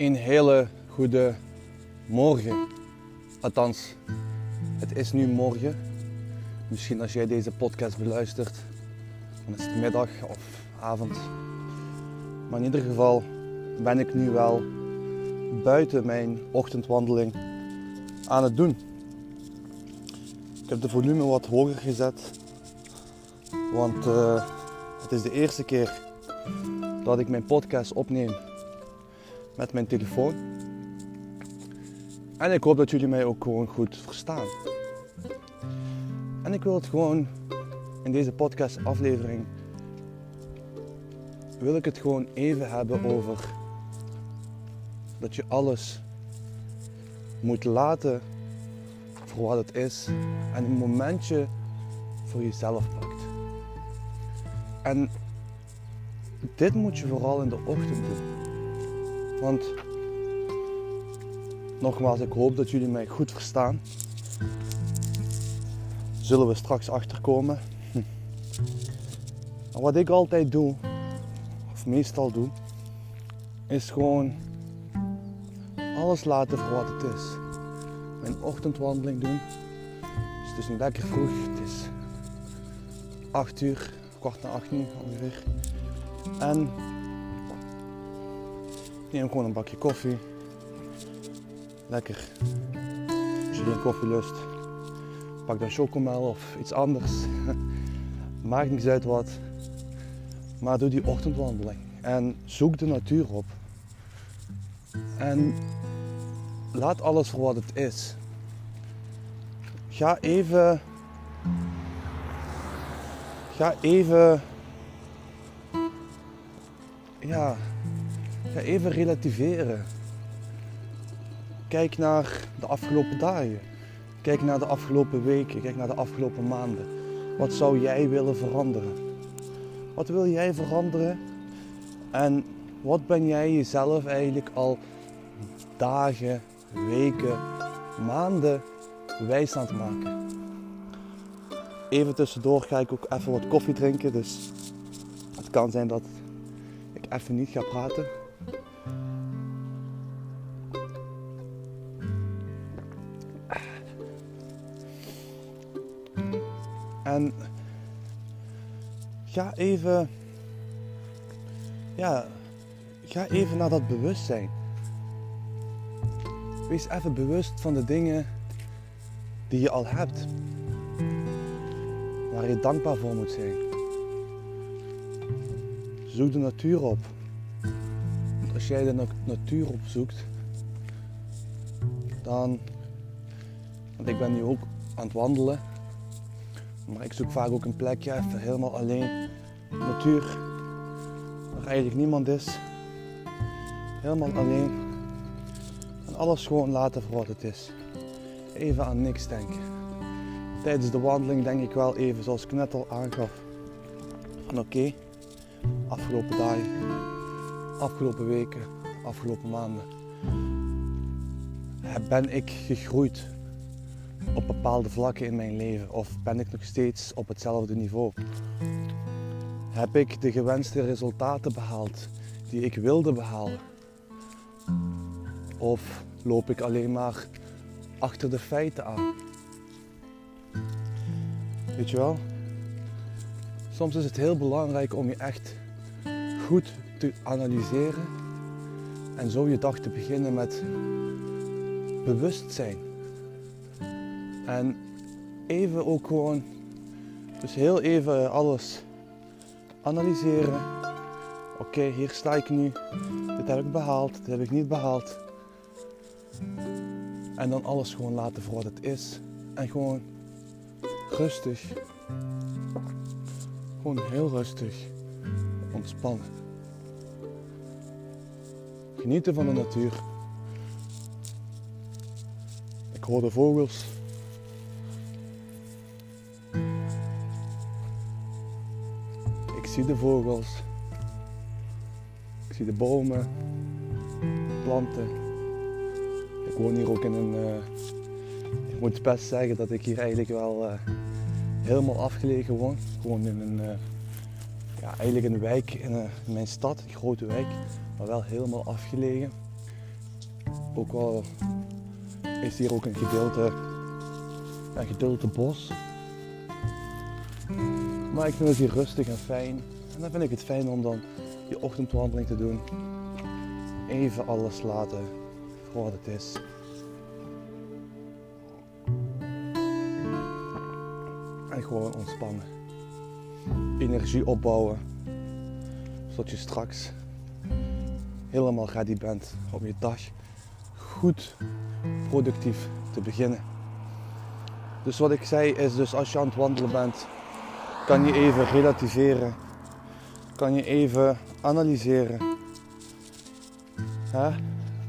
Een hele goede morgen. Althans, het is nu morgen. Misschien als jij deze podcast beluistert, dan is het middag of avond. Maar in ieder geval ben ik nu wel buiten mijn ochtendwandeling aan het doen. Ik heb de volume wat hoger gezet, want uh, het is de eerste keer dat ik mijn podcast opneem met mijn telefoon. En ik hoop dat jullie mij ook gewoon goed verstaan. En ik wil het gewoon in deze podcast aflevering wil ik het gewoon even hebben over dat je alles moet laten voor wat het is en een momentje voor jezelf pakt. En dit moet je vooral in de ochtend doen. Want nogmaals, ik hoop dat jullie mij goed verstaan. Zullen we straks achterkomen. Hm. wat ik altijd doe, of meestal doe, is gewoon alles laten voor wat het is. Mijn ochtendwandeling doen. Dus het is nu lekker vroeg. Het is 8 uur, kwart na 8 nu ongeveer. En neem gewoon een bakje koffie. Lekker. Als je geen koffie lust, pak dan chocomel of iets anders. Maakt niks uit wat. Maar doe die ochtendwandeling. En zoek de natuur op. En laat alles voor wat het is. Ga even. Ga even. Ja. Ga even relativeren. Kijk naar de afgelopen dagen. Kijk naar de afgelopen weken. Kijk naar de afgelopen maanden. Wat zou jij willen veranderen? Wat wil jij veranderen? En wat ben jij jezelf eigenlijk al dagen, weken, maanden wijs aan het maken? Even tussendoor ga ik ook even wat koffie drinken. Dus het kan zijn dat ik even niet ga praten. En ga even, ja, ga even naar dat bewustzijn. Wees even bewust van de dingen die je al hebt. Waar je dankbaar voor moet zijn. Zoek de natuur op. Als jij de natuur opzoekt, dan. Want ik ben nu ook aan het wandelen maar ik zoek vaak ook een plekje even helemaal alleen. Natuur. Waar eigenlijk niemand is. Helemaal alleen. En alles gewoon laten voor wat het is. Even aan niks denken. Tijdens de wandeling denk ik wel even zoals ik net al aangaf. Van oké, afgelopen dagen, afgelopen weken, afgelopen maanden. Ben ik gegroeid op bepaalde vlakken in mijn leven? Of ben ik nog steeds op hetzelfde niveau? Heb ik de gewenste resultaten behaald die ik wilde behalen? Of loop ik alleen maar achter de feiten aan? Weet je wel? Soms is het heel belangrijk om je echt goed te analyseren en zo je dag te beginnen met bewustzijn. En even ook gewoon, dus heel even alles analyseren. Oké, hier sta ik nu. Dit heb ik behaald, dit heb ik niet behaald. En dan alles gewoon laten voor wat het is. En gewoon rustig. Gewoon heel rustig ontspannen. Genieten van de natuur. Ik hoor de vogels. zie de vogels. Ik zie de bomen, planten. Ik woon hier ook in een. Uh, ik moet best zeggen dat ik hier eigenlijk wel uh, helemaal afgelegen woon. Gewoon in een. Uh, ja, eigenlijk een wijk in, in, mijn stad, een grote wijk, maar wel helemaal afgelegen. Ook wel is hier ook een gedeelte, een gedeelte bos. Maar ik vind het hier rustig en fijn. En dan vind ik het fijn om dan je ochtendwandeling te doen. Even alles laten voor wat het is. En gewoon ontspannen. Energie opbouwen. Zodat je straks helemaal ready bent om je dag goed productief te beginnen. Dus wat ik zei is dus als je aan het wandelen bent, kan je even relativeren. Kan je even analyseren.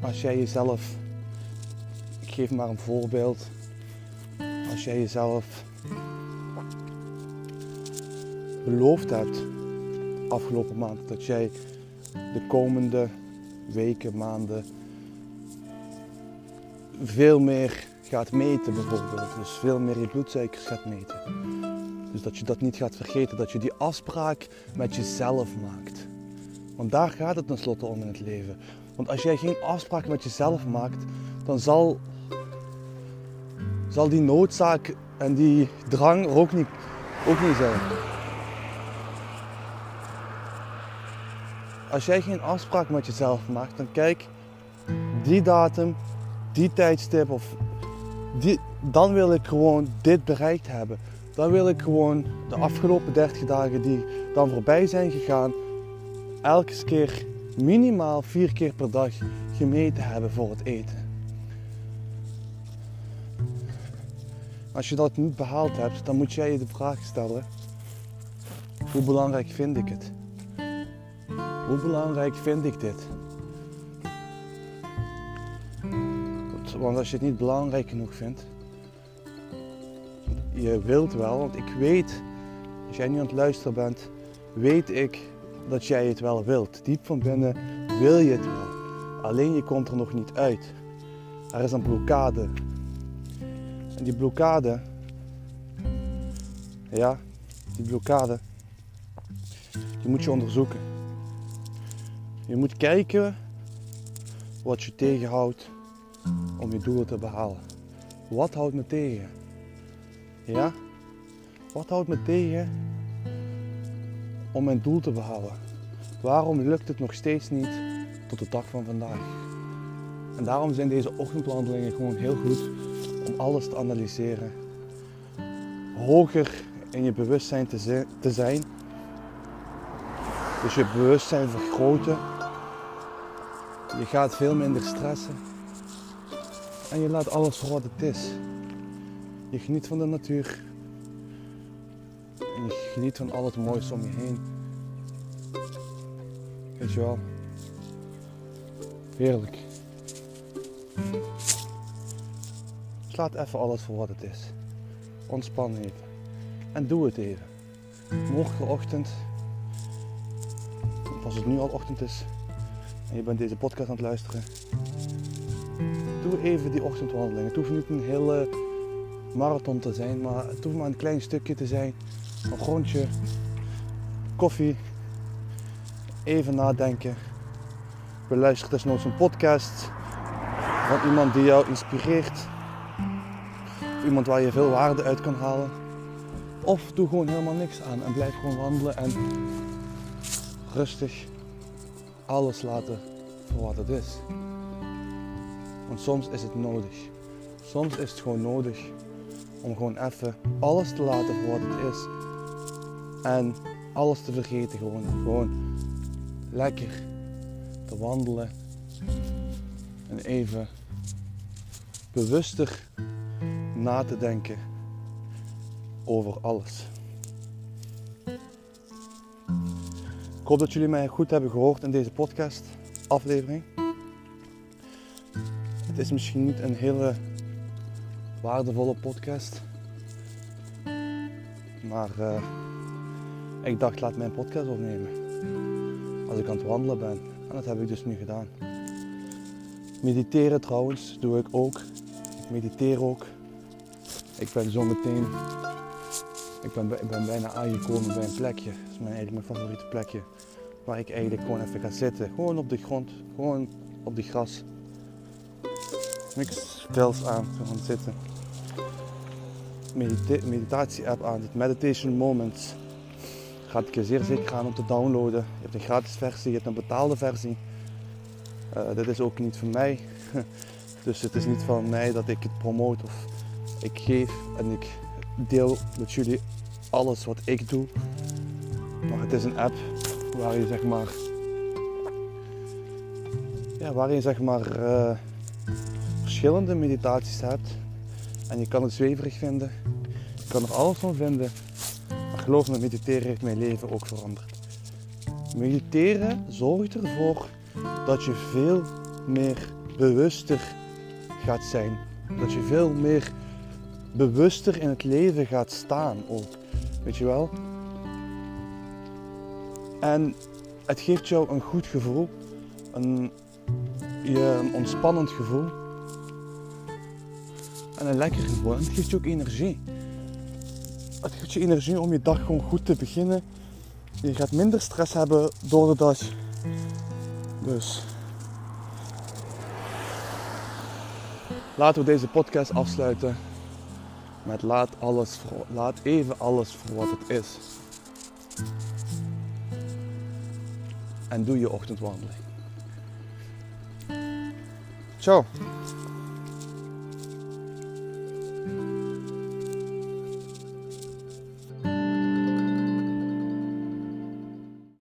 Als jij jezelf, ik geef maar een voorbeeld. Als jij jezelf beloofd hebt afgelopen maand dat jij de komende weken, maanden veel meer gaat meten bijvoorbeeld. Dus veel meer je bloedsuikers gaat meten. Dus dat je dat niet gaat vergeten, dat je die afspraak met jezelf maakt. Want daar gaat het tenslotte om in het leven. Want als jij geen afspraak met jezelf maakt, dan zal, zal die noodzaak en die drang ook niet, ook niet zijn. Als jij geen afspraak met jezelf maakt, dan kijk, die datum, die tijdstip of die, dan wil ik gewoon dit bereikt hebben. Dan wil ik gewoon de afgelopen 30 dagen die dan voorbij zijn gegaan, elke keer minimaal vier keer per dag gemeten hebben voor het eten. Als je dat niet behaald hebt, dan moet jij je de vraag stellen: hoe belangrijk vind ik het? Hoe belangrijk vind ik dit? Want als je het niet belangrijk genoeg vindt, je wilt wel, want ik weet, als jij nu aan het luisteren bent, weet ik dat jij het wel wilt. Diep van binnen wil je het wel. Alleen je komt er nog niet uit. Er is een blokkade. En die blokkade, ja, die blokkade, die moet je onderzoeken. Je moet kijken wat je tegenhoudt om je doelen te behalen. Wat houdt me tegen? Ja? Wat houdt me tegen om mijn doel te behalen? Waarom lukt het nog steeds niet tot de dag van vandaag? En daarom zijn deze ochtendwandelingen gewoon heel goed om alles te analyseren. Hoger in je bewustzijn te zijn. Dus je bewustzijn vergroten. Je gaat veel minder stressen. En je laat alles voor wat het is. Je geniet van de natuur. En je geniet van al het moois om je heen. Weet je wel. Heerlijk. Slaat even alles voor wat het is. Ontspan even. En doe het even. Morgenochtend, als het nu al ochtend is en je bent deze podcast aan het luisteren, doe even die ochtendwandeling. Het hoeft niet een hele marathon te zijn, maar het hoeft maar een klein stukje te zijn. Een rondje, koffie, even nadenken. Beluister desnoods een podcast van iemand die jou inspireert. Iemand waar je veel waarde uit kan halen. Of doe gewoon helemaal niks aan en blijf gewoon wandelen en rustig alles laten voor wat het is. Want soms is het nodig. Soms is het gewoon nodig om gewoon even alles te laten voor wat het is. En alles te vergeten gewoon. Gewoon lekker te wandelen. En even bewuster na te denken over alles. Hoop dat jullie mij goed hebben gehoord in deze podcast aflevering. Het is misschien niet een hele waardevolle podcast. Maar uh, ik dacht, laat mijn podcast opnemen. Als ik aan het wandelen ben. En dat heb ik dus nu gedaan. Mediteren trouwens, doe ik ook. Ik mediteer ook. Ik ben zo meteen. Ik ben, ik ben bijna aangekomen bij een plekje. Dat is mijn, eigenlijk mijn favoriete plekje. Waar ik eigenlijk gewoon even ga zitten. Gewoon op de grond. Gewoon op de gras. niks vels aan. Gewoon zitten. Medita meditatie-app aan, het Meditation Moments. Gaat ik je zeer zeker aan om te downloaden. Je hebt een gratis versie, je hebt een betaalde versie. Uh, dit is ook niet van mij. dus het is niet van mij dat ik het promoot of ik geef en ik deel met jullie alles wat ik doe. Maar het is een app waar je zeg maar ja, waar je zeg maar uh, verschillende meditaties hebt. En je kan het zweverig vinden. Je kan er alles van vinden. Maar geloof me, mediteren heeft mijn leven ook veranderd. Mediteren zorgt ervoor dat je veel meer bewuster gaat zijn. Dat je veel meer bewuster in het leven gaat staan ook. Weet je wel? En het geeft jou een goed gevoel. Een, je, een ontspannend gevoel. En een lekker gevoel. En het geeft je ook energie. Het geeft je energie om je dag gewoon goed te beginnen. Je gaat minder stress hebben door de dag. Dus. Laten we deze podcast afsluiten met laat, alles laat even alles voor wat het is. En doe je ochtendwandeling. Ciao.